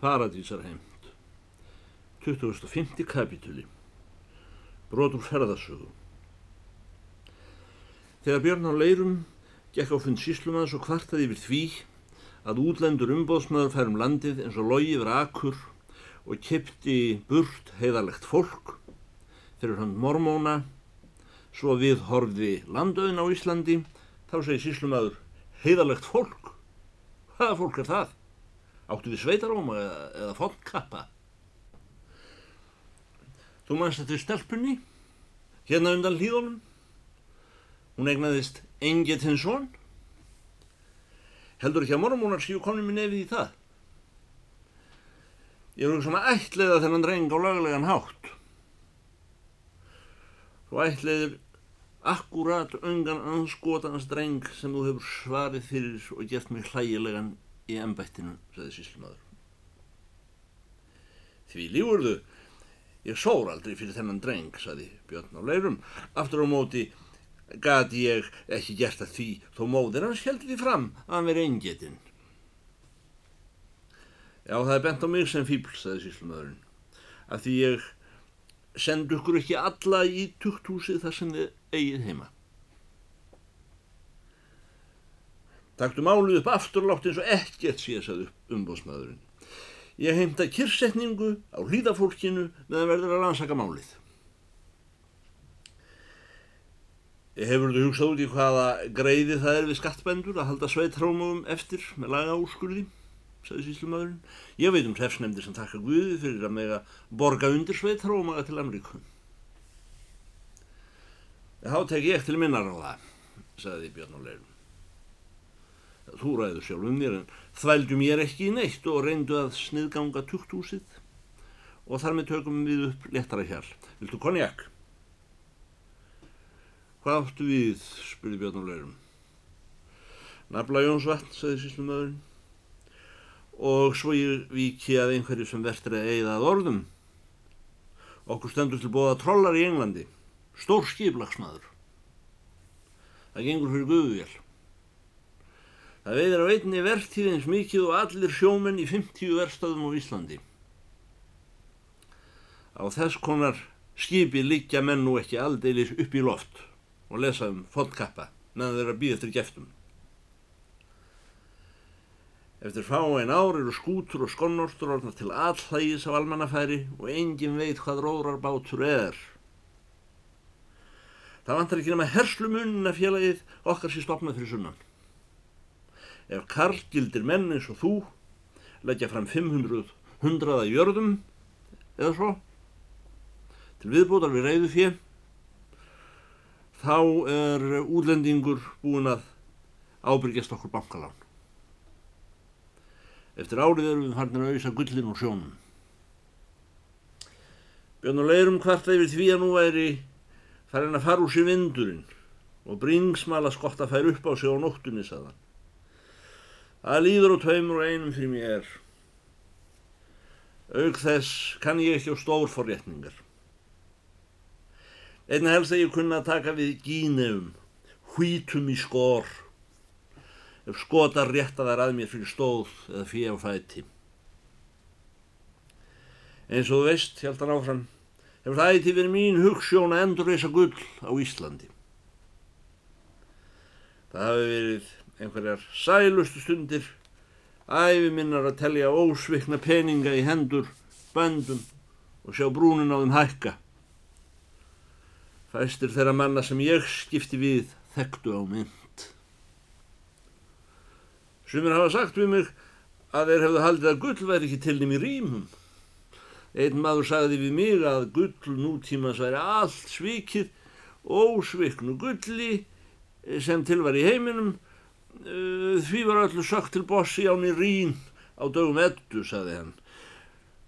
Paradísarheimt 2005. kapitúli Brotur ferðarsögu Þegar Björn á leirum gekk á fund síslumans og kvartaði yfir því að útlendur umbóðsmaður færum landið eins og logi yfir akkur og kipti burt heiðarlegt fólk fyrir hann mormóna svo við horfði landauðin á Íslandi þá segi síslumadur heiðarlegt fólk hvaða fólk er það? Áttu við sveitaróma eða, eða fóttkappa? Þú mannst þetta í stelpunni? Hérna undan hlýðunum? Hún egnaðist Enget hins son? Heldur ekki að mormónar síu komni með nefið í það? Ég er um að ætliða þennan dreng á laglegan hátt. Þú ætliðir akkurat ungan anskotans dreng sem þú hefur svarið fyrir og gert mig hlægilegan í ennbættinu, sagði síslumadur. Því lífurðu, ég sór aldrei fyrir þennan dreng, sagði Björn á leirum. Aftur á móti gati ég ekki gert að því, þó móðir hans heldur því fram að hann veri eingetinn. Já, það er bent á mig sem fíbl, sagði síslumadurinn, að því ég sendu ykkur ekki alla í tukthúsi þar sem þið eigið heima. Taktu málið upp afturlátt eins og ekkert síðan umbóðsmaðurinn. Ég heimta kyrsetningu á hlýðafólkinu meðan verður að rannsaka málið. Hefur þú hugsað út í hvaða greiði það er við skattbendur að halda sveitrámum eftir með laga úrskurði, sagði síslumadurinn. Ég veit um trefsnefndir sem takka Guði fyrir að mega borga undir sveitrámaga til Ameríku. Þá tek ég til minnar á það, sagði Björn og Leirum. Þú ræður sjálf um mér en þvældum ég ekki í neitt og reyndu að sniðganga tukthúsið og þar með tökum við upp letara hjál. Viltu konjak? Hvað áttu við, spurði Björn og Leirum. Nafla Jónsvatn, sagði síslumöðurinn. Og svo ég viki að einhverju sem verður að eigða að orðum. Okkur stendur til bóða trollar í Englandi. Stór skiplagsmaður. Það gengur fyrir guðuvél. Það veiðir á einni verktíðins mikið og allir sjómenn í 50 verstaðum á Íslandi. Á þess konar skipi liggja menn nú ekki aldeilis upp í loft og lesa um fóttkappa meðan þeirra býð eftir geftum. Eftir fá einn ár eru skútur og skonnortur orðnar til allhægis á almannafæri og engin veit hvað róðrarbátur er. Það vantar ekki nema herslumunna félagið okkar sér stopnað fyrir sunnan. Ef karlgildir menn eins og þú leggja fram 500 hundraða jörðum eða svo til viðbútar við reyðu fjö þá er útlendingur búin að ábyrgjast okkur bankalán. Eftir árið erum við harnir að auðsa gullin og sjónum. Björn og leirum hvart yfir því að nú væri farin að fara úr sér vindurinn og bringsmala skott að færa upp á sig á nóttunni saðan. Það líður og taumur og einum fyrir mér er. Aug þess kann ég ekki á stór forrétningar. Einna helst að ég kunna að taka við gínefum, hvítum í skor, ef skotar rétta þar að mér fyrir stóð eða fyrir fæti. Eins og þú veist, held hann áfram, hefur það eitthvað verið mín hugssjón að endur reysa gull á Íslandi. Það hafi verið einhverjar sælustu stundir æfi minnar að telja ósvikna peninga í hendur, böndum og sjá brúnin á þeim hækka. Fæstir þeirra manna sem ég skipti við þekktu á mynd. Sumir hafa sagt við mig að þeir hefðu haldið að gull væri ekki til þeim í rýmum. Einn maður sagði við mig að gull nútímas væri allt svikið, ósviknu gulli sem til var í heiminum því var öllu sagt til bossi án í rín á dögum eddu, saði hann.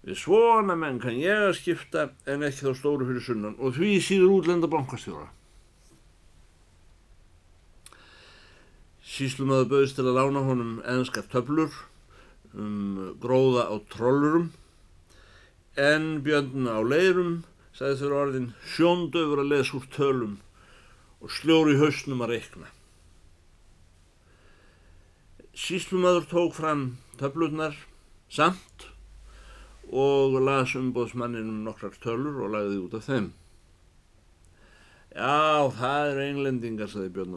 Við svona menn kann ég að skipta en ekki þá stóru fyrir sunnan og því síður útlenda bankastjóra. Síslumöðu bauðist til að lána honum enskar töflur um gróða á trollurum en björnuna á leirum sagði þurra orðin sjóndöfur að lesa úr tölum og sljóri hausnum að reikna. Síslumadur tók fram töflurnar samt og las umbóðsmanninum nokkrar tölur og lagði út af þeim. Já, það eru englendingar, saði Björn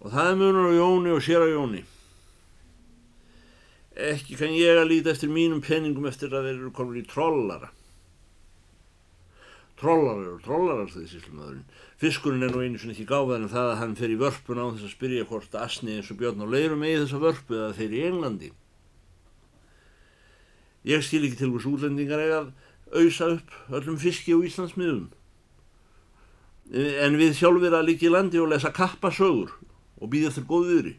og það er munur á Jóni og sér á Jóni. Ekki kann ég að líta eftir mínum peningum eftir að þeir eru komin í trollara. Trollarar og síslumöðurinn. Fiskurinn er nú einu sinni ekki gáðan en það að hann fer í vörpun á þess að spyrja hvort asni eins og Björn og Leirum eigi þessa vörpu eða þeir í Englandi. Ég skil ekki til hvers útlendingar eiga að auðsa upp öllum fiski á Íslandsmiðum. En við sjálfur að líka í landi og lesa kappasögur og býða eftir góð viðri.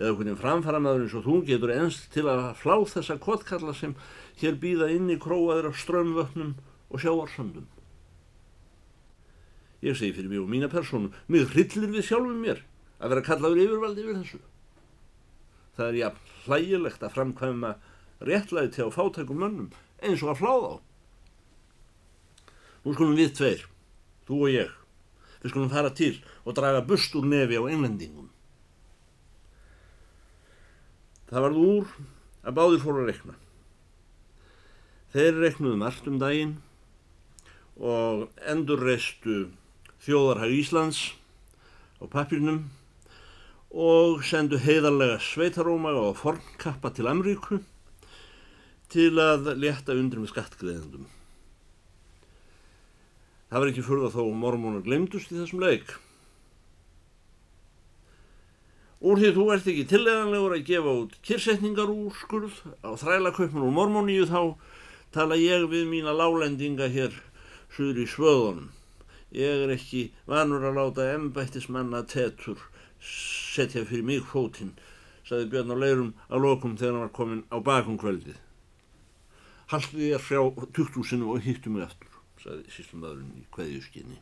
Eða hvernig framfæramæður eins og þú getur ennst til að flá þessa kottkalla sem hér býða inn í króaður af strömmvötnum og sjáarsöndum. Ég segi fyrir mig og mína persónu, mig hryllir við sjálfum mér að vera kallaður yfirvaldi yfir þessu. Það er jafn hlægilegt að framkvæma réttlæði til á fátækum mönnum eins og að fláða á. Nú skulum við tveir, þú og ég, við skulum fara til og draga bust úr nefi á einlendingum. Það varð úr að báðir fóru að rekna. Þeir reknuðu margt um daginn og endur reistu þjóðarhag Íslands á papirnum og sendu heiðarlega sveitaróma og formkappa til Amríku til að leta undir með skattgreðendum. Það var ekki fyrða þó mormónar glemdust í þessum leik. Úr því þú ert ekki tilleganlegur að gefa út kyrsetningar úr skurð á þrælaköpun og mormóníu þá tala ég við mína lálendinga hér suður í svöðunum. Ég er ekki vanur að láta embættismanna tetur setja fyrir mig fótinn, saði Björn á leirum að lokum þegar hann var komin á bakum kvöldið. Haldið ég frá tukthúsinu og hittu mig aftur, saði síslumöðurinn í kveðjuskinni.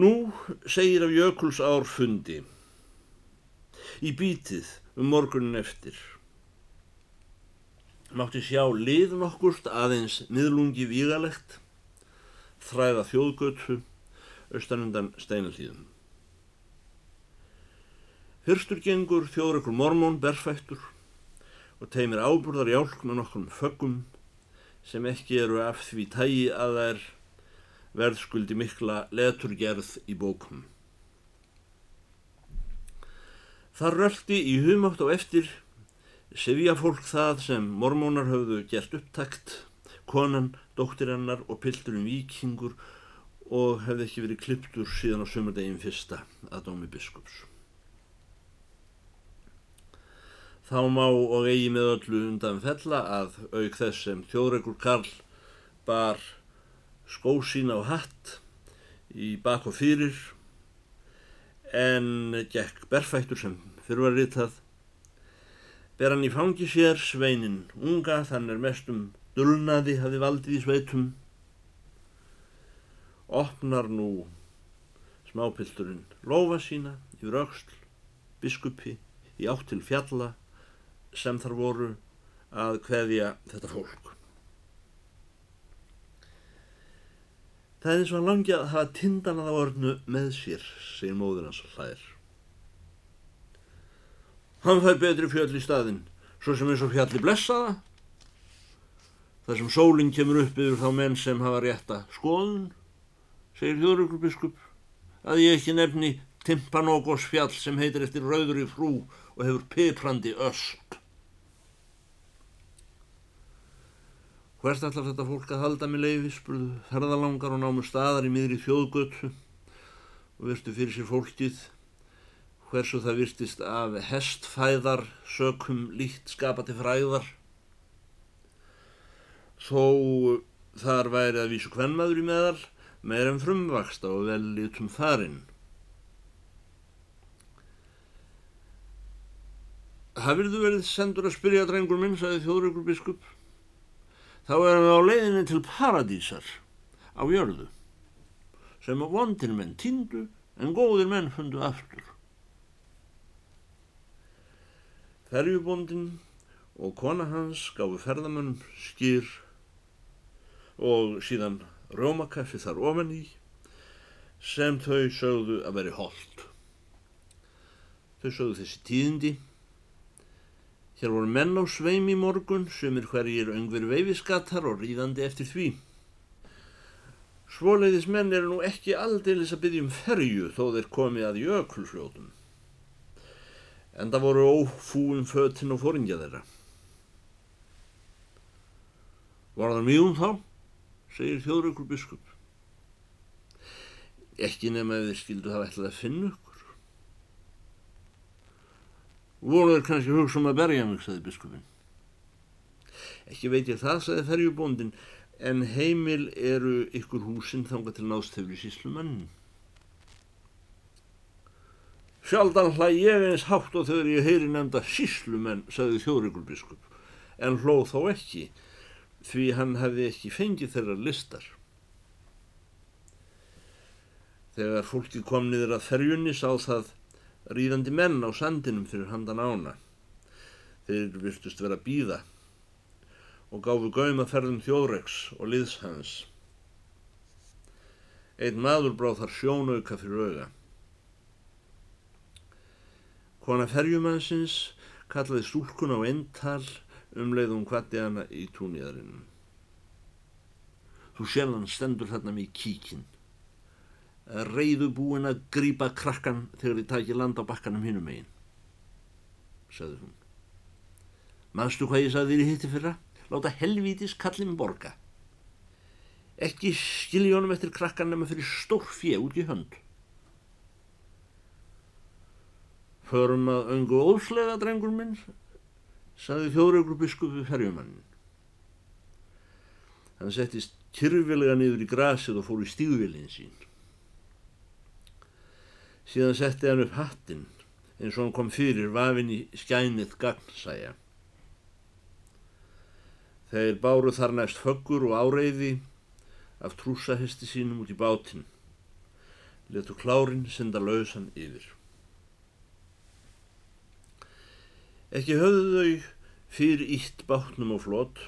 Nú segir af Jökuls ár fundi, í bítið um morgunin eftir. Mátti sjá lið nokkurt aðeins miðlungi vígalegt, þræða þjóðgötu, austanundan steinalíðum. Fyrstur gengur þjóðrökkur mormón berfættur og teimir áburðar jálk með nokkrum föggum sem ekki eru af því tægi að þær verðskuldi mikla leturgerð í bókum. Það röldi í humátt á eftir sefja fólk það sem mormónar höfðu gert upptakt, konan, dóttirannar og pilturinn vikingur og hefði ekki verið kliptur síðan á sömurdegin fyrsta að dómi biskups. Þá má og eigi með öllu undan fella að auk þess sem þjóðregur Karl bar skó sín á hatt í bak og fyrir en gekk berfættur sem fyrir var ritað ber hann í fangi sér sveinin unga þann er mestum dulnaði hafi valdið í sveitum opnar nú smápilturinn lofa sína yfir auksl biskupi í átt til fjalla sem þar voru að hveðja þetta fólk. Það er eins og hann langi að hafa tindan að það orðnu með sér, segir móður hans hlæðir. Hann fær betri fjöll í staðin, svo sem eins og fjalli blessaða, þar sem sólinn kemur upp yfir þá menn sem hafa rétta skoðun, segir Hjóðrökkur biskup, að ég ekki nefni Timpanógos fjall sem heitir eftir rauður í frú og hefur piprandi öst. Hvert allar þetta fólk að halda með leiði, spurðu ferðalangar og námu staðar í miðri þjóðgötu og virtu fyrir sér fólkið hversu það virtist af hestfæðar sökum líkt skapati fræðar. Þó þar væri að vísu hvernmaður í meðal, meir en frumvaksta og vel litum þarinn. Hafið þú verið sendur að spyrja drengur minn, sagði þjóðrökur biskup þá erum við á leiðinni til paradísar á jörðu sem vondir menn týndu en góðir menn fundu aftur. Ferjubondin og kona hans gáfi ferðamönnum skýr og síðan rómakaffi þar ofan í sem þau sögðu að veri hold. Þau sögðu þessi tíðindi Hér voru menn á sveim í morgun, sumir hverjir öngver veifiskatar og ríðandi eftir því. Svoleiðis menn eru nú ekki aldeilis að byggja um ferju þó þeir komi að jökulfljótum. En það voru ófúum fötinn og fóringja þeirra. Var það mjög um þá, segir þjóðrökkur biskup. Ekki nema ef þið skildu það ætlaði að finna ykkur. Voru þeir kannski hugsa um að berja mig, sagði biskupin. Ekki veit ég það, sagði ferjubóndin, en heimil eru ykkur húsinn þanga til nástefri síslumannin. Sjaldan hlæg ég eins hátt og þegar ég heyri nefnda síslumenn, sagði þjóðrökkur biskup, en hlóð þó ekki því hann hefði ekki fengið þeirra listar. Þegar fólki kom niður að ferjunni sá það ríðandi menn á sandinum fyrir handan ána. Þeir virtust vera býða og gáfu gaum að ferðum þjóðreks og liðshans. Einn maður bráð þar sjónauka fyrir auga. Kona ferjumannsins kallaði stúlkun á eintal umleiðum hvati hana í túnjaðarinnum. Þú sérðan stendur þarna með kíkin, reyðu búin að grípa krakkan þegar þið takir land á bakkanum hinnum megin, sagði hún. Manstu hvað ég sagði þér í hitti fyrra? Láta helvítis kallin borga. Ekki skilji honum eftir krakkan nema fyrir stór fjö út í hönd. Förum að öngu óslega, drengur minn, saði þjóðröglu biskupi ferjumannin. Hann settist kyrfilega niður í grasið og fór í stígvilin sín. Síðan setti hann upp hattin eins og hann kom fyrir vafin í skænið gagnsæja. Þeir báru þar næst föggur og áreiði af trúsahesti sínum út í bátinn. Letu klárin senda lausan yfir. Ekki höfðu þau fyrir ítt bátnum og flott,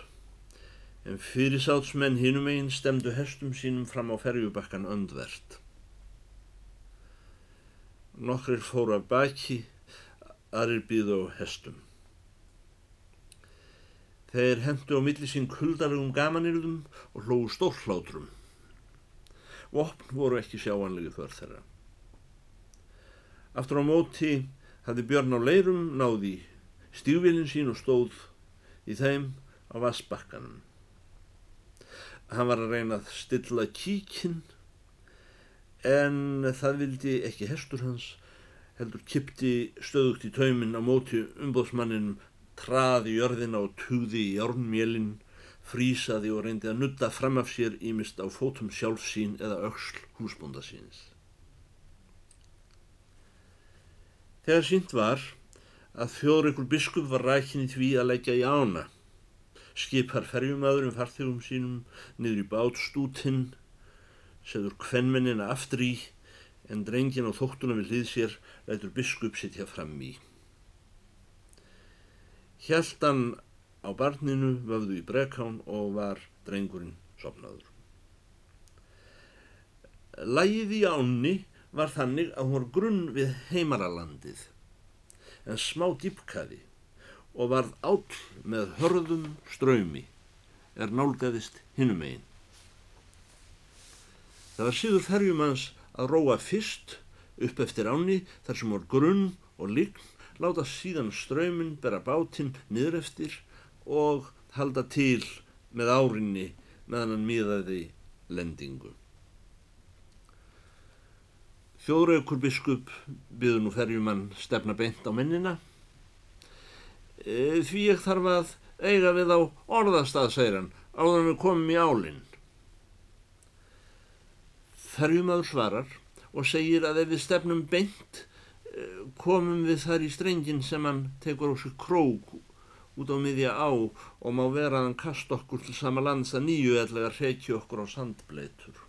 en fyrirsátsmenn hinum einn stemdu hestum sínum fram á ferjubakkan öndvert. Nokkrir fóru af baki, aðrir býðu á hestum. Þeir hendu á milli sín kuldalegum gamanirðum og hlóðu stórhlátrum. Vopn voru ekki sjáanlegi för þeirra. Aftur á móti hafði Björn á leirum náði stígvílinn sín og stóð í þeim á vassbakkanum. Hann var að reyna að stilla kíkinn en það vildi ekki hestur hans heldur kipti stöðugt í tauminn á móti umbóðsmanninum traði jörðina og tugði í járnmjölinn frísaði og reyndi að nutta fram af sér ímist á fótum sjálf sín eða auksl húsbúnda síns. Þegar sínt var að þjóðreikur biskup var rækin í því að leggja í ána. Skipar ferjumæður um farþegum sínum niður í bátstútinn, seður kvennmennina aftur í, en drengin á þóttuna við hlið sér lætur biskup sittja fram í. Hjaldan á barninu vöfðu í brekán og var drengurinn sopnaður. Lægið í ánni var þannig að hún var grunn við heimaralandið en smá dýpkaði og varð áll með hörðum ströymi er nálgæðist hinnum einn. Það var síður ferjumanns að róa fyrst upp eftir áni þar sem var grunn og lign, láta síðan ströymin bera bátinn niður eftir og halda til með árinni meðan hann miðaði lendingu. Þjóðraukur biskup byður nú ferjumann stefna beint á mennina. E, því ég þarf að eiga við á orðastað, segir hann, áður við komum í álinn. Ferjumadur svarar og segir að ef við stefnum beint e, komum við þar í strengin sem hann tekur á sig krók út á miðja á og má vera að hann kast okkur til sama lands að nýju eða reykja okkur á sandbleitur.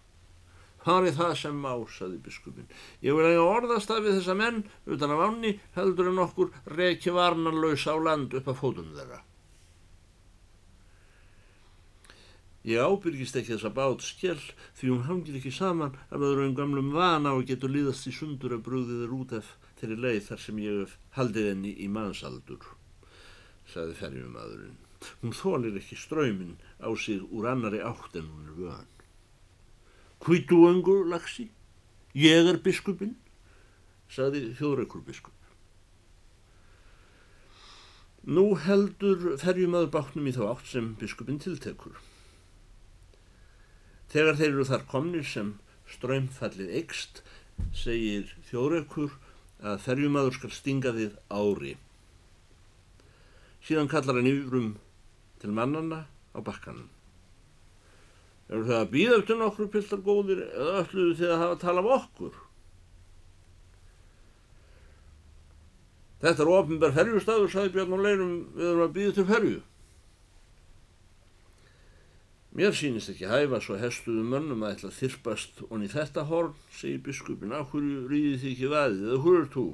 Er það sem má, saði biskupin. Ég vil eiga orðast að við þessa menn utan af ánni heldur en okkur reiki varnanlaus á land upp að fótum þeirra. Ég ábyrgist ekki þessa bát skell því hún hangir ekki saman af öðrum gamlum vana og getur líðast í sundur að brúðið er út af þeirri leið þar sem ég hef haldið henni í mannsaldur. saði ferjumadurinn. Hún þólir ekki ströymin á sig úr annari átt en hún er vöðan. Hvítu öngur, lagsi? Ég er biskupinn, saði þjóðreikur biskup. Nú heldur ferjumadur báknum í þá átt sem biskupinn tiltekur. Þegar þeir eru þar komnir sem ströymfallið eikst, segir þjóðreikur að ferjumadur skal stinga þið ári. Síðan kallar hann yfirum til mannanna á bakkanum. Eru það að býða eftir nokkru piltar góðir eða ölluðu þið að hafa að tala af okkur? Þetta er ofinbar ferjustafur, sagði Björn og Leirum, við erum að býða til ferju. Mér sínist ekki hæfa svo hestuðu mönnum að ætla að þyrpast onni þetta horn, segir biskupin, að hverju rýði þið ekki vaðið, eða þú?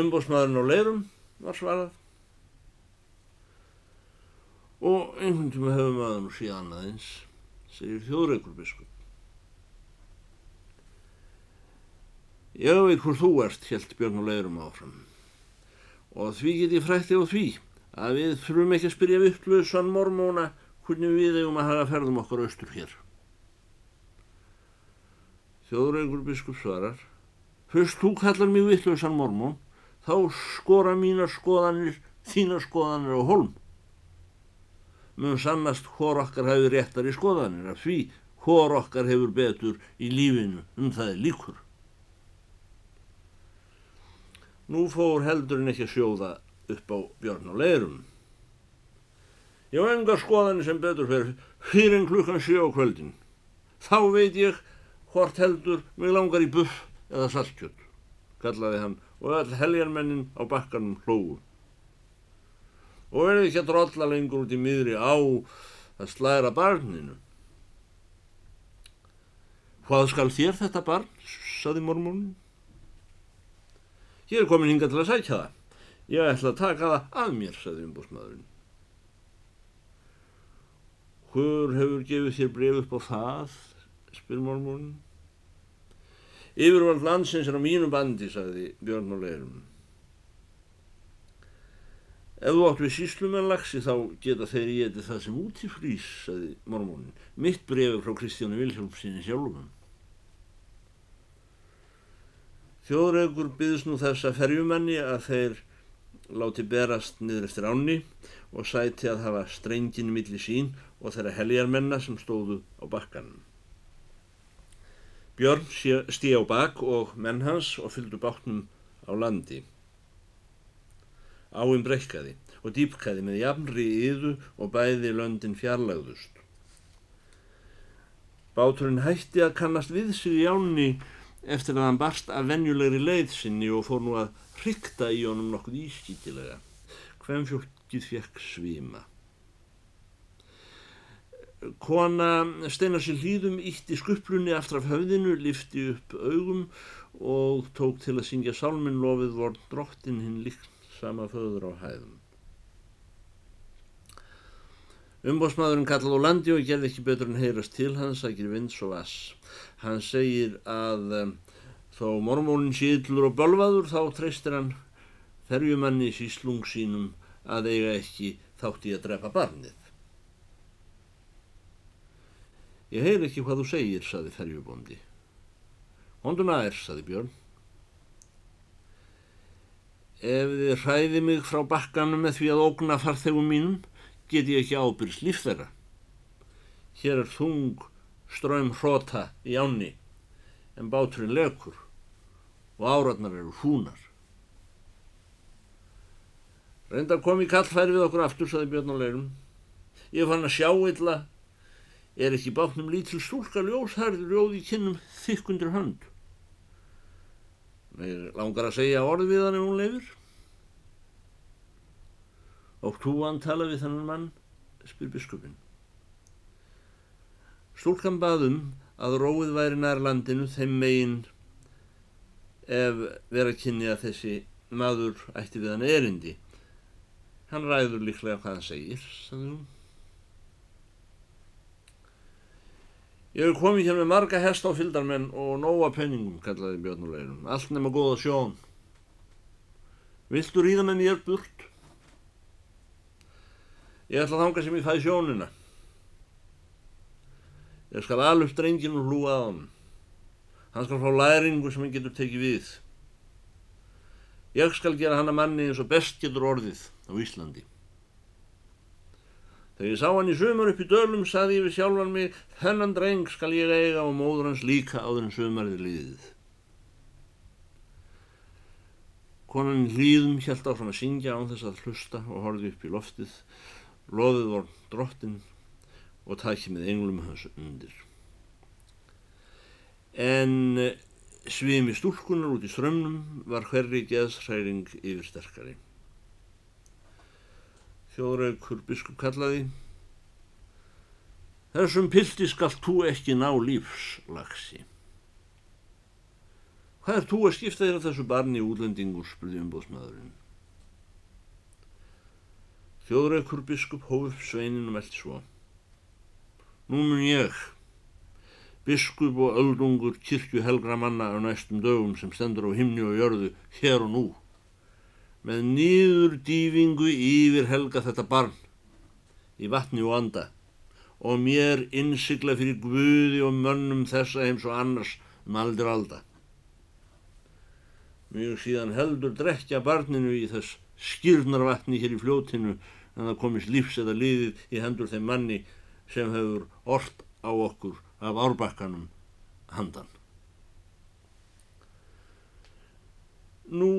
Umbósmaðurinn og Leirum var svarað og einhvern tíma hefur maður nú síðan aðeins, segir þjóðreikur biskup. Ég veit hvort þú ert, helt Björn og Leirum áfram, og því get ég frætti á því að við þurfum ekki að spyrja vittlöðsan mormóna hvernig við eigum að hafa ferðum okkar austur hér. Þjóðreikur biskup svarar, fyrst þú kallar mig vittlöðsan mormón, þá skora mínar skoðanir, þínar skoðanir á holm mun sannast hvor okkar hefur réttar í skoðanir af því hvor okkar hefur betur í lífinu um það er líkur. Nú fór heldurinn ekki að sjóða upp á björn og leirum. Ég á enga skoðanir sem betur fyrir fyrir en klukkan sjó kvöldin. Þá veit ég hvort heldur mig langar í buff eða saltkjött, kallaði hann og all heljarmennin á bakkanum hlóðu og verði ekki að drolla lengur út í miðri á að slæra barninu. Hvað skal þér þetta barn, saði mormónin. Ég er komin hinga til að sækja það. Ég ætla að taka það af mér, saði umbúrsmaðurinn. Hvor hefur gefið þér bref upp á það, spyr mormónin. Yfirvald landsins er á mínu bandi, saði Björn og Leirum. Ef þú átt við síslumennlagsi þá geta þeir í etið það sem út í frís, saði mormónin. Mitt brefi frá Kristjánu Vilhjálpsinni sjálfum. Þjóðregur byðist nú þessa ferjumanni að þeir láti berast niður eftir ánni og sæti að hafa strengin milli sín og þeirra heljarmenna sem stóðu á bakkanum. Björn stí á bak og menn hans og fylgdu bátnum á landi. Áinn breykkaði og dýpkaði með jafnri yðu og bæði löndin fjarlagðust. Báturinn hætti að kannast við sig í ánni eftir að hann barst af venjulegri leið sinni og fór nú að hrykta í honum nokkuð ískýtilega. Hvem fjókkið fekk svima. Kona steinar sér hlýðum ítti skuplunni aftur af höfðinu, lifti upp augum og tók til að syngja sálminn lofið vorn drottin hinn líkt sama föður á hæðum. Umbósmaðurinn kallaði á landi og gerði ekki betur en heyrast til hans að gera vinds og vass. Hann segir að um, þó mormónin síðlur og bölvaður þá treystir hann ferjumanni síslung sínum að eiga ekki þátt í að drepa barnið. Ég heyr ekki hvað þú segir, saði ferjubóndi. Honduna er, saði Björn. Ef þið hræði mig frá bakkanum með því að ógna farþegum mínum, get ég ekki ábyrst líf þeirra. Hér er þung ströym hróta í áni, en báturinn lekur og áratnar eru húnar. Reynda kom í kallfæri við okkur aftur, saði Björn og Leirum. Ég fann að sjá illa, er ekki bátnum lítil stúlka ljósherð rjóð í kinnum þykkundur hönd. Mér langar að segja orð við hann ef hún lefur. Og þú hann tala við þannan mann, spyr biskupin. Stúlkan baðum að róið væri nær landinu þeim megin ef vera kynni að þessi maður ætti við hann erindi. Hann ræður líklega hvað hann segir, sagði hún. Ég hef komið hér með marga hest á fyldarmenn og nóga penningum, kallaði Björnuleginum. Allt nema góða sjón. Viltu ríða með mér burt? Ég ætla að þanga sem ég fæði sjónina. Ég skal alveg strengin og hlúa á hann. Hann skal fá læringu sem hann getur tekið við. Ég skal gera hann að manni eins og best getur orðið á Íslandi. Þegar ég sá hann í sömur upp í dölum saði ég við sjálfan mig þennan dreng skal ég eiga og móður hans líka áður en sömarið liðið. Konan hlýðum hjælt áfram að syngja án þess að hlusta og horfi upp í loftið. Lofið vor drottin og tækja með englum hans undir. En eh, svimi stúlkunar út í strömmnum var hverri geðsræring yfir sterkari. Þjóðraukur biskup kallaði Þessum pildi skal þú ekki ná lífslagsi. Hvað er þú að skipta þér af þessu barni útlendingur, spurði umbóðsmaðurinn. Þjóðraukur biskup hóf sveinin og meldi svo. Nú mun ég, biskup og öldungur kirkju helgra manna á næstum dögum sem stendur á himni og jörðu hér og nú, með nýður dýfingu yfir helga þetta barn í vatni og anda og mér innsikla fyrir guði og mönnum þessa heims og annars um aldur alda. Mjög síðan heldur drekja barninu í þess skýrnarvatni hér í fljótinu en það komist lífs eða liðið í hendur þeim manni sem hefur orrt á okkur af árbakkanum handan. Nú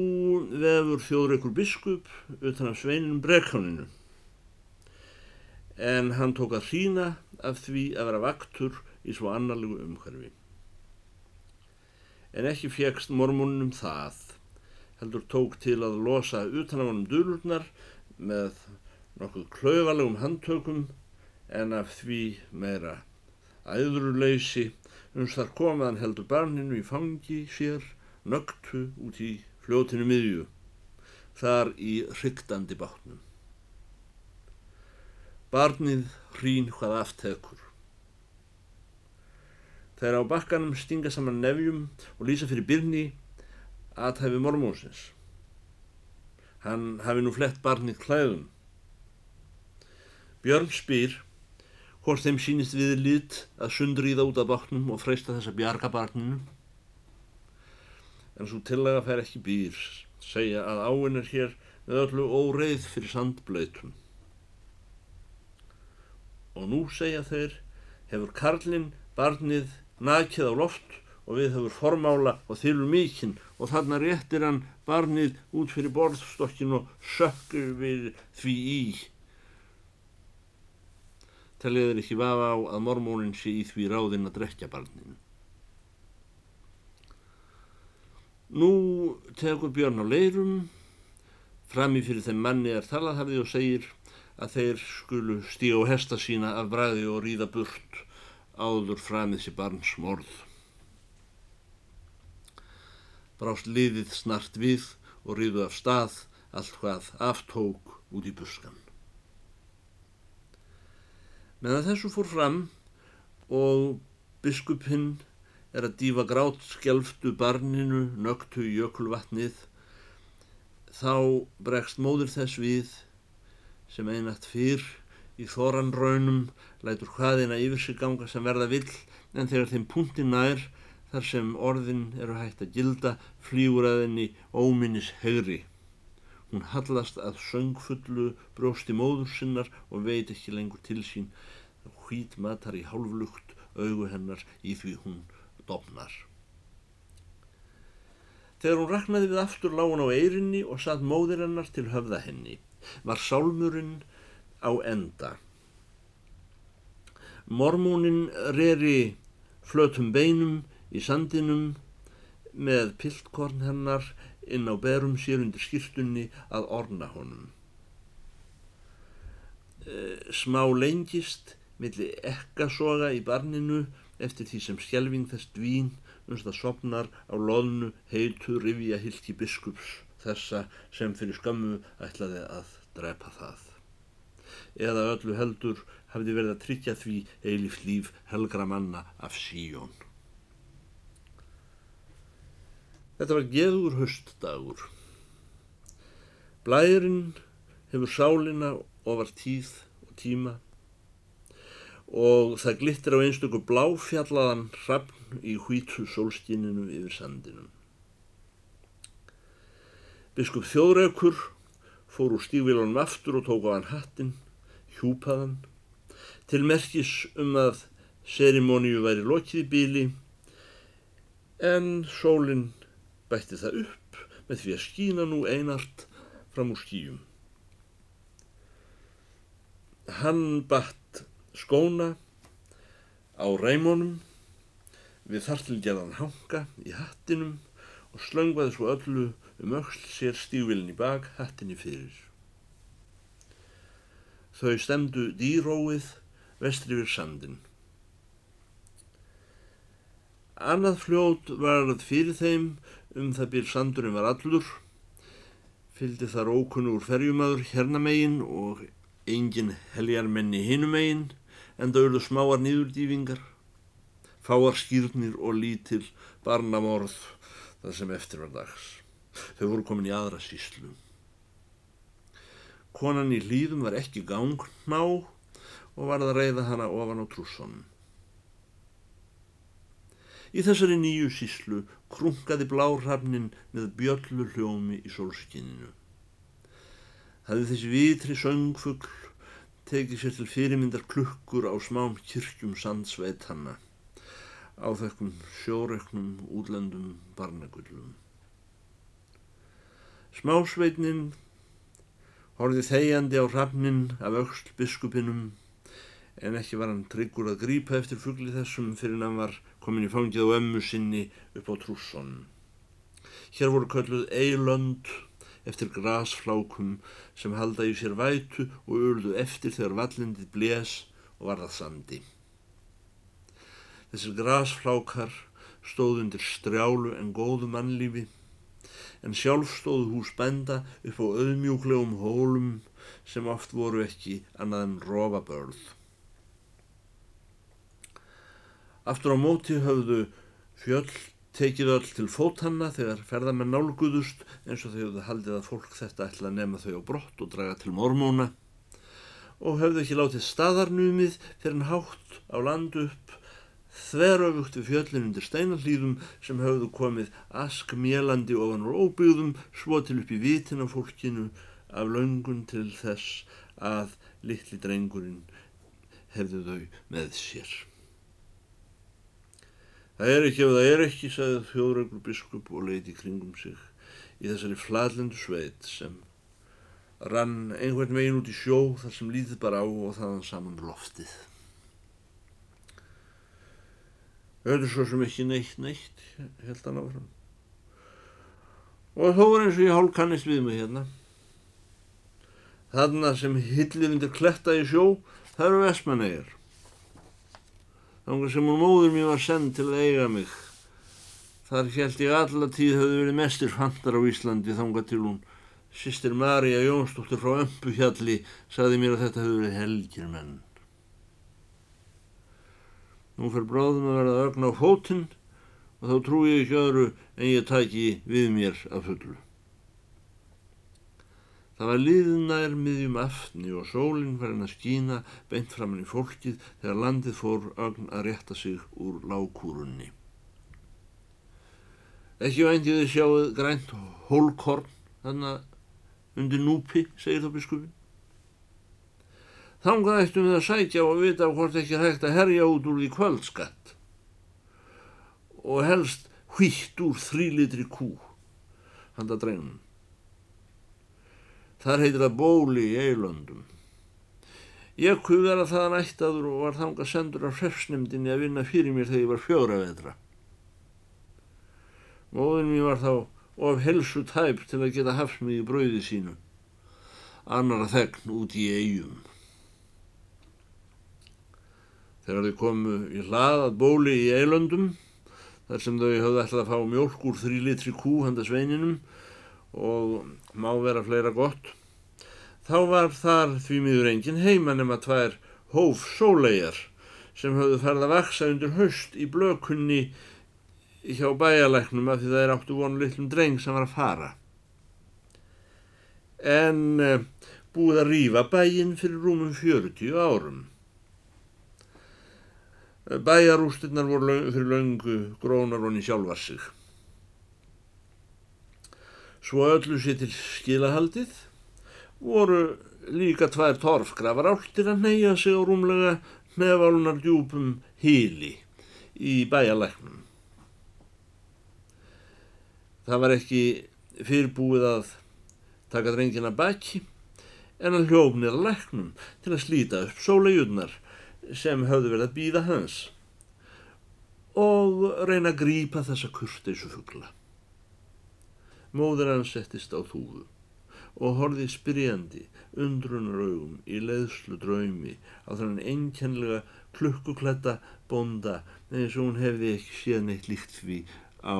vefur þjóðreikur biskup utan af sveininum brekkaninu en hann tók að hrína af því að vera vaktur í svo annarlegu umhverfi. En ekki fegst mormunum það, heldur tók til að losa utan af honum dölurnar með nokkuð klauvalegum handtökum en af því meira æðruleysi uns þar komaðan heldur barninu í fangi sér nögtu út í fljótinu miðju þar í ryktandi bátnum. Barnið hrín hvað aftekur. Þeir á bakkanum stinga saman nefjum og lýsa fyrir byrni aðhæfi mormónsins. Hann hafi nú flett barnið klæðum. Björn spyr hvort þeim sínist við lit að sundriða út af bátnum og freysta þessa bjargabarninu. En svo tillega fer ekki býr, segja að áinn er hér með öllu óreið fyrir sandblöytum. Og nú segja þeir, hefur Karlinn barnið nakið á loft og við hefur formála og þylur mikinn og þarna réttir hann barnið út fyrir borðstokkin og sökkur við því í þeir ekki vafa á að mormónin sé í því ráðinn að drekja barninu. Nú tegur Björn á leirum, frami fyrir þeim manni er talaðhafði og segir að þeir skulu stíga á hesta sína af bræði og ríða burt áður framið sér barns morð. Brást liðið snart við og ríðu af stað allt hvað aftók út í buskan. Meðan þessu fór fram og biskupinn er að dífa grátt skjálftu barninu nögtu jökulvatnið þá bregst móður þess við sem einat fyrr í þoranraunum lætur hvaðina yfir sig ganga sem verða vill en þegar þeim punkti nær þar sem orðin eru hægt að gilda flýgur að henni óminnis hegri Hún hallast að söngfullu brósti móður sinnar og veit ekki lengur til sín. Hvít matar í hálflugt augu hennar í því hún dofnar. Þegar hún raknaði við aftur lágun á eirinni og satt móðir hennar til höfða henni, var sálmurinn á enda. Mormónin reri flötum beinum í sandinum með piltkorn hennar inn á berum sér undir skýrtunni að orna honum. E, smá lengist milli ekkasoga í barninu eftir því sem skjelving þess dvín umst að sopnar á loðnu heitu rivja hilki biskups þessa sem fyrir skammu ætlaði að drepa það. Eða öllu heldur hafði verið að tryggja því eilif líf helgra manna af síjón. Þetta var geður höstdagur. Blærin hefur sálina og var tíð tíma og það glittir á einstöku bláfjallaðan hrafn í hvítu sólskininu yfir sandinum. Biskup Þjóðraukur fór úr stígvílanum aftur og tók á hann hattin, hjúpaðan, til merkis um að serimóniu væri lokið í bíli en sólinn bætti það upp með því að skína nú einart fram úr skíum. Hann batt skóna á ræmónum við þartilgerðan hanga í hattinum og slöngvaði svo öllu um öll sér stígvilin í bak, hattinni fyrir. Þau stemdu dýróið vestri við sandin. Annað fljót varð fyrir þeim um það býr sandurinn var allur, fylgdi þar ókunnur ferjumadur hérna megin og engin heljarmenni hinum megin, en það auðvitað smáar nýðurdýfingar, fáar skýrnir og lítil barnamorð það sem eftir var dags. Þau voru komin í aðra síslu. Konan í hlýðum var ekki gangná og varð að reyða hana ofan á trússonum. Í þessari nýju síslu krungaði blárhafnin með bjöllu hljómi í sólskinninu. Þaði þessi vitri söngfugl tekið sér til fyrirmyndar klukkur á smám kirkjum sandsveitanna á þekkum sjóreknum útlendum barnagullum. Smásveitnin horfið þegjandi á rafnin af auksl biskupinum en ekki var hann tryggur að grípa eftir fuggli þessum fyrir hann var komin í fangið á ömmu sinni upp á trússon. Hér voru kölluð eilönd eftir grasflákum sem halda í sér vætu og urðu eftir þegar vallendið blés og varðað sandi. Þessir grasflákar stóð undir strjálu en góðu mannlífi en sjálf stóðu hús benda upp á auðmjúklegum hólum sem oft voru ekki annað en rofabörð. Aftur á móti höfðu fjöll tekið öll til fótanna þegar ferðamenn nálguðust eins og þau hefðu haldið að fólk þetta ætla að nema þau á brott og draga til mormóna og hefðu ekki látið staðarnumið fyrir en hátt á landu upp þveröfugt við fjöllin undir steinallýðum sem höfðu komið askmélandi ofan úr óbyggðum svo til upp í vitin af fólkinu af laungun til þess að litli drengurinn hefðu þau með sér. Það er ekki ef það er ekki, sagði þjóðröggur biskup og leiti kringum sig í þessari fladlendu sveit sem rann einhvern veginn út í sjó þar sem lítið bara á og þaðan saman loftið. Er svo sem ekki neitt neitt, held hann áfram. Og þó er eins og ég hálf kannist við mig hérna. Þarna sem hillir undir kletta í sjó, það eru vestmannegar þangar sem hún móður mér var send til að eiga mig. Þar held ég alla tíð höfðu verið mestir fantar á Íslandi þangar til hún. Sýstir Marja Jónsdóttir frá Ömpuhjalli saði mér að þetta höfðu verið helgir menn. Nú fer bráðum að verða ögn á fótinn og þá trú ég ekki öðru en ég tæki við mér af fullu. Það var liðnær miðjum aftni og sólinn var henn að skína beint framann í fólkið þegar landið fór ögn að rétta sig úr lágkúrunni. Ekki væntið þið sjáuð grænt hólkorn þannig undir núpi, segir þá biskupin. Þangað eftir við að sækja og vita hvort ekki hægt að herja út úr því kvöldskatt og helst hvitt úr þrýlitri kú, handa dreinum. Þar heitir það bóli í eilöndum. Ég kuðar að það nættaður og var þanga sendur af hrefsnemdinni að vinna fyrir mér þegar ég var fjóra vetra. Móðin mér var þá of helsu tæp til að geta haft mig í brauði sínu. Annar að þegn út í eigum. Þegar þau komu í hlaðað bóli í eilöndum, þar sem þau höfðu ætlað að fá mjölk úr þrý litri kú handa sveininum, og má vera fleira gott þá var þar því miður engin heima nema tvær hóf sólegar sem höfðu farið að vaksa undir höst í blökunni hjá bæjalæknum af því það er áttu vonu litlum dreng sem var að fara en eh, búið að rýfa bæinn fyrir rúmum 40 árum. Bæjarústinnar voru fyrir löngu grónar honni sjálfar sig. Svo öllu sér til skilahaldið voru líka tvær torfgrafar áltir að neyja sig á rúmlega nefalunar djúpum híli í bæjalæknum. Það var ekki fyrirbúið að taka drengina baki en að hljófnir að læknum til að slíta upp sólegjurnar sem höfðu verið að býða hans og reyna að grípa þessa kurteisu fuggla. Móður hann settist á þúðu og horfið spyrjandi undrunaraugum í leiðslu draumi á þannig einkennlega klukkukletta bonda eins og hún hefði ekki séð neitt líkt því á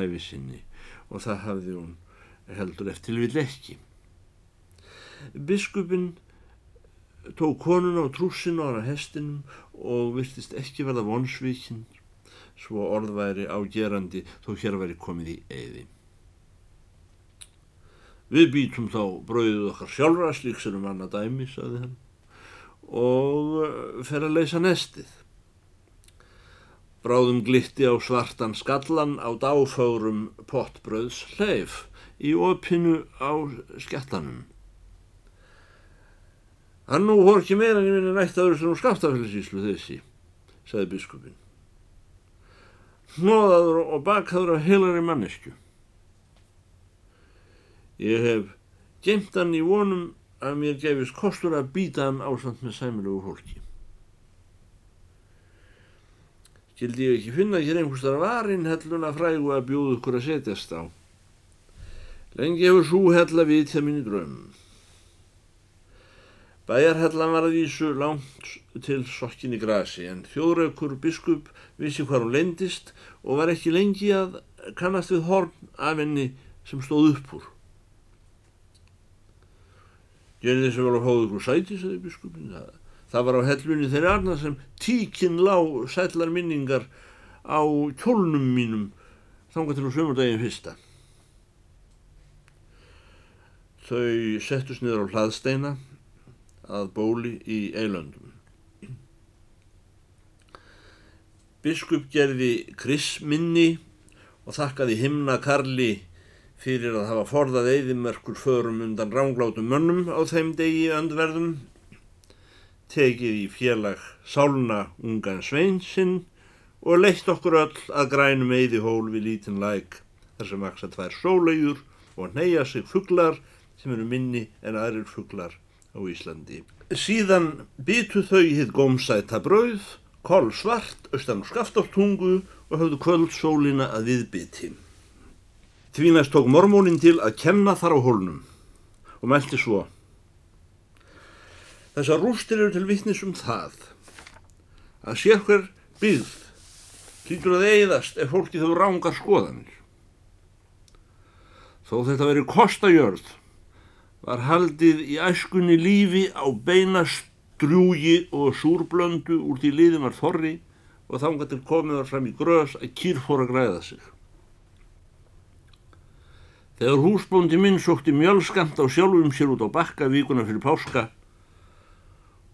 æfisinni og það hafði hún heldur eftir vil ekki. Biskupin tók konuna á trúsinu ára hestinum og virtist ekki verða vonsvíkinn svo orðværi ágerandi þó hér væri komið í eiði. Við býtum þá brauðið okkar sjálfra slík sem um annað dæmi, saði hann, og eh, fer að leysa nestið. Bráðum glitti á svartan skallan á dáfárum pottbröðs hleif í opinu á skjallanum. Hann nú hór ekki meira en ég minni nætt aður sem skaftafélagsíslu þessi, sagði biskupin. Hnóðaður og bakhaður af heilari mannesku. Ég hef gemt hann í vonum að mér gefist kostur að býta hann ásand með sæmilugu fólki. Gildi ég ekki finna hér einhverstar varinn helluna frægu að bjóðu ykkur að setjast á. Lengi hefur svo hella við til minni drömmum. Bæjarhellan var að vísu langt til sokkin í grasi en þjóðraukur biskup vissi hvað hún lendist og var ekki lengi að kannast við horn af henni sem stóð upp úr. Gerði þessi vel að fáðu ykkur sæti, sagði biskupin. Það, það var á hellunni þeirri arna sem tíkinn lág sætlar minningar á kjólnum mínum þángar til á sömurdagin fyrsta. Þau settust niður á hlaðsteina að bóli í eilöndum. Biskup gerði krisminni og þakkaði himna Karli fyrir að hafa forðað eðimörkur förum undan ránglátum mönnum á þeim degi öndverðum, tekið í félag sálna ungan sveinsinn og leitt okkur öll að grænum eðihól við lítinn læk þar sem vaksa tvær sólegjur og neyja sig fugglar sem eru minni en aðrir fugglar á Íslandi. Síðan byttu þau hitt gómsæta brauð, koll svart, austan skaftáttungu og höfðu kvöldsólina að viðbyti. Því næst tók mormónin til að kenna þar á hólnum og mælti svo. Þessar rústir eru til vittnis um það að sér hver byggð hlýtur að eigðast ef fólki þau rángar skoðanir. Þó þetta veri kostajörð var haldið í æskunni lífi á beinastrjúgi og súrblöndu úr því liðin var þorri og þángat til komið var fram í grös að kýr fór að græða sig. Þegar húsbóndi minn sótti mjölskamt á sjálfum sér út á bakka vikuna fyrir páska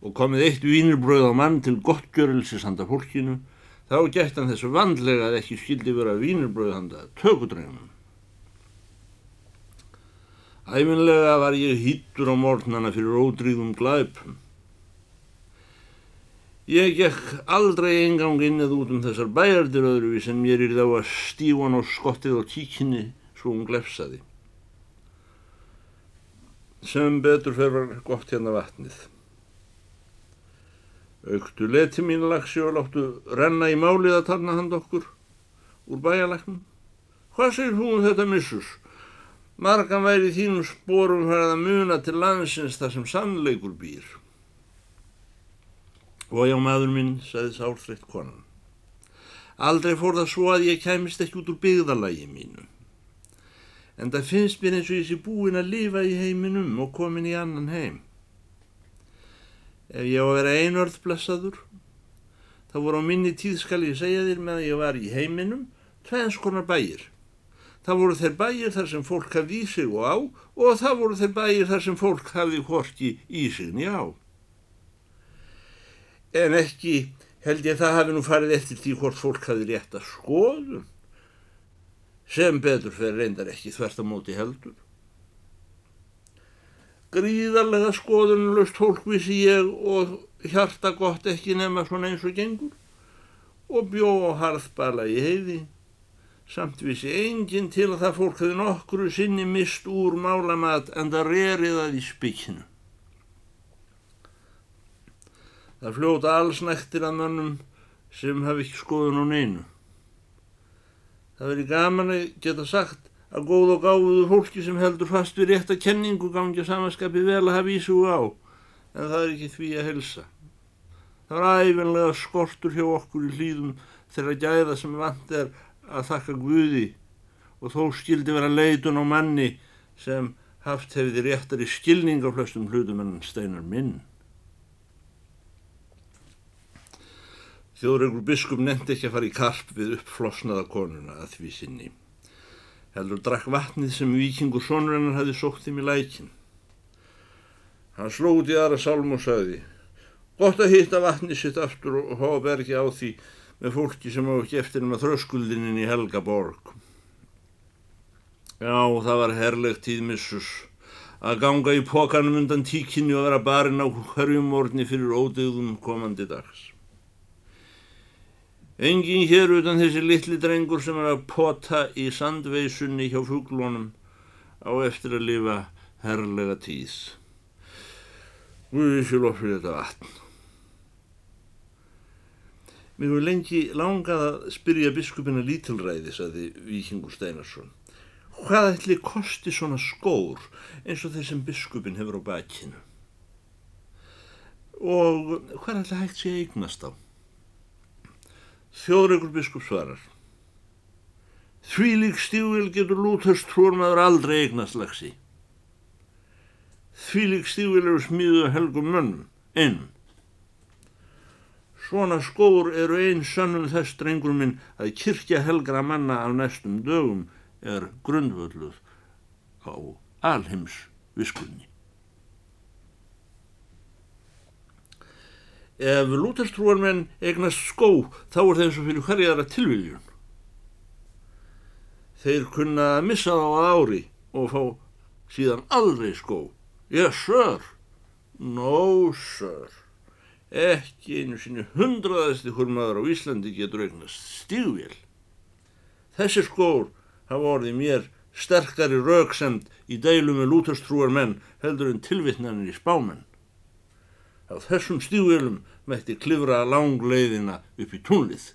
og komið eitt vínirbröð á mann til gottgjörelsis handa fólkinu, þá gætt hann þessu vandlega að ekki skildi vera vínirbröð handa tökudrænum. Æfinlega var ég hýttur á morgnana fyrir ódrýðum glæpum. Ég gekk aldrei engang inn eða út um þessar bæjardir öðruvi sem mér er þá að stífan og skottið á tíkinni svo hún glefsaði. Sem betur fer var gott hérna vatnið. Auktu leti mín lagsi og láttu renna í málið að tarna hand okkur úr bæjarlagnum. Hvað segir hún um þetta missus? Margan væri þínum spórum fyrir að muna til landsins þar sem sannleikur býr. Og já maður minn, sagði sálfreitt konan. Aldrei fór það svo að ég kæmist ekki út úr byggðalagi mínu. En það finnst mér eins og ég sé búin að lifa í heiminum og komin í annan heim. Ef ég á að vera einörð blessaður, þá voru á minni tíð skal ég segja þér með að ég var í heiminum tveins konar bæir. Það voru þeir bæir þar sem fólk hafði í sig og á og það voru þeir bæir þar sem fólk hafði hvorki í sig ni á. En ekki held ég það hafi nú farið eftir því hvort fólk hafði rétt að skoðun sem betur fyrir reyndar ekki þvert á móti heldur. Gríðarlega skoðunlust fólk vissi ég og hjarta gott ekki nema svona eins og gengur og bjó á harðbala í heiði samt vissi enginn til að það fólk hefði nokkru sinni mist úr málamat en það reriðað í spikinu. Það fljóta alls nættir að mannum sem hafi ekki skoðun á neinu. Það veri gaman að geta sagt að góð og gáðuðu fólki sem heldur fast við rétt að kenningu gangi að samanskapi vel að hafa ísugu á, en það er ekki því að helsa. Það var æfinlega skortur hjá okkur í hlýðum þegar gæða sem vant er að þakka Guði og þó skildi vera leitun á manni sem haft hefði réttari skilning á flestum hlutum en steinar minn. Þjóðregur biskup nefndi ekki að fara í karp við uppflosnaða konuna að því sinni. Heldur drakk vatnið sem vikingur sonrennar hafi sótt þeim í lækin. Hann slóði aðra sálm og sagði Gott að hitta vatnið sitt aftur og hópa ekki á því með fólki sem á ekki eftir um að þröskuldinin í Helgaborg. Já, það var herlegt tíðmissus að ganga í pókanum undan tíkinni og vera barinn á hverjum morgni fyrir ódegðum komandi dags. Engin hér utan þessi litli drengur sem er að pota í sandveisunni hjá fuglónum á eftir að lifa herrlega tíð. Guði sér ofrið þetta vatn. Mér voru lengi langað að spyrja biskupina lítilræði, saði Víkingur Steinarsson. Hvað ætli kosti svona skór eins og þeir sem biskupin hefur á bakinu? Og hvað ætli hægt sé eignast á? Þjóðreikur biskup svarar. Því lík stífil getur lúthast trúarmaður aldrei eignast lagsi. Því lík stífil eru smíðu helgum mönnum, einum. Svona skór eru einn sannum þess drengur minn að kirkja helgra manna af næstum dögum er grundvölduð á alheims viskunni. Ef lúterstrúarmenn eignast skó þá er þeim svo fyrir hverjaðara tilviljun. Þeir kunna að missa þá að ári og fá síðan aldrei skó. Yes sir, no sir. Ekki einu sinni hundraðasti hurmaður á Íslandi getur eignast stígvél. Þessi skór hafa orðið mér sterkari rauksemd í deilu með lúterstrúar menn heldur en tilvittnanir í spámenn. Á þessum stígvélum mætti klifra langleiðina upp í túnlið.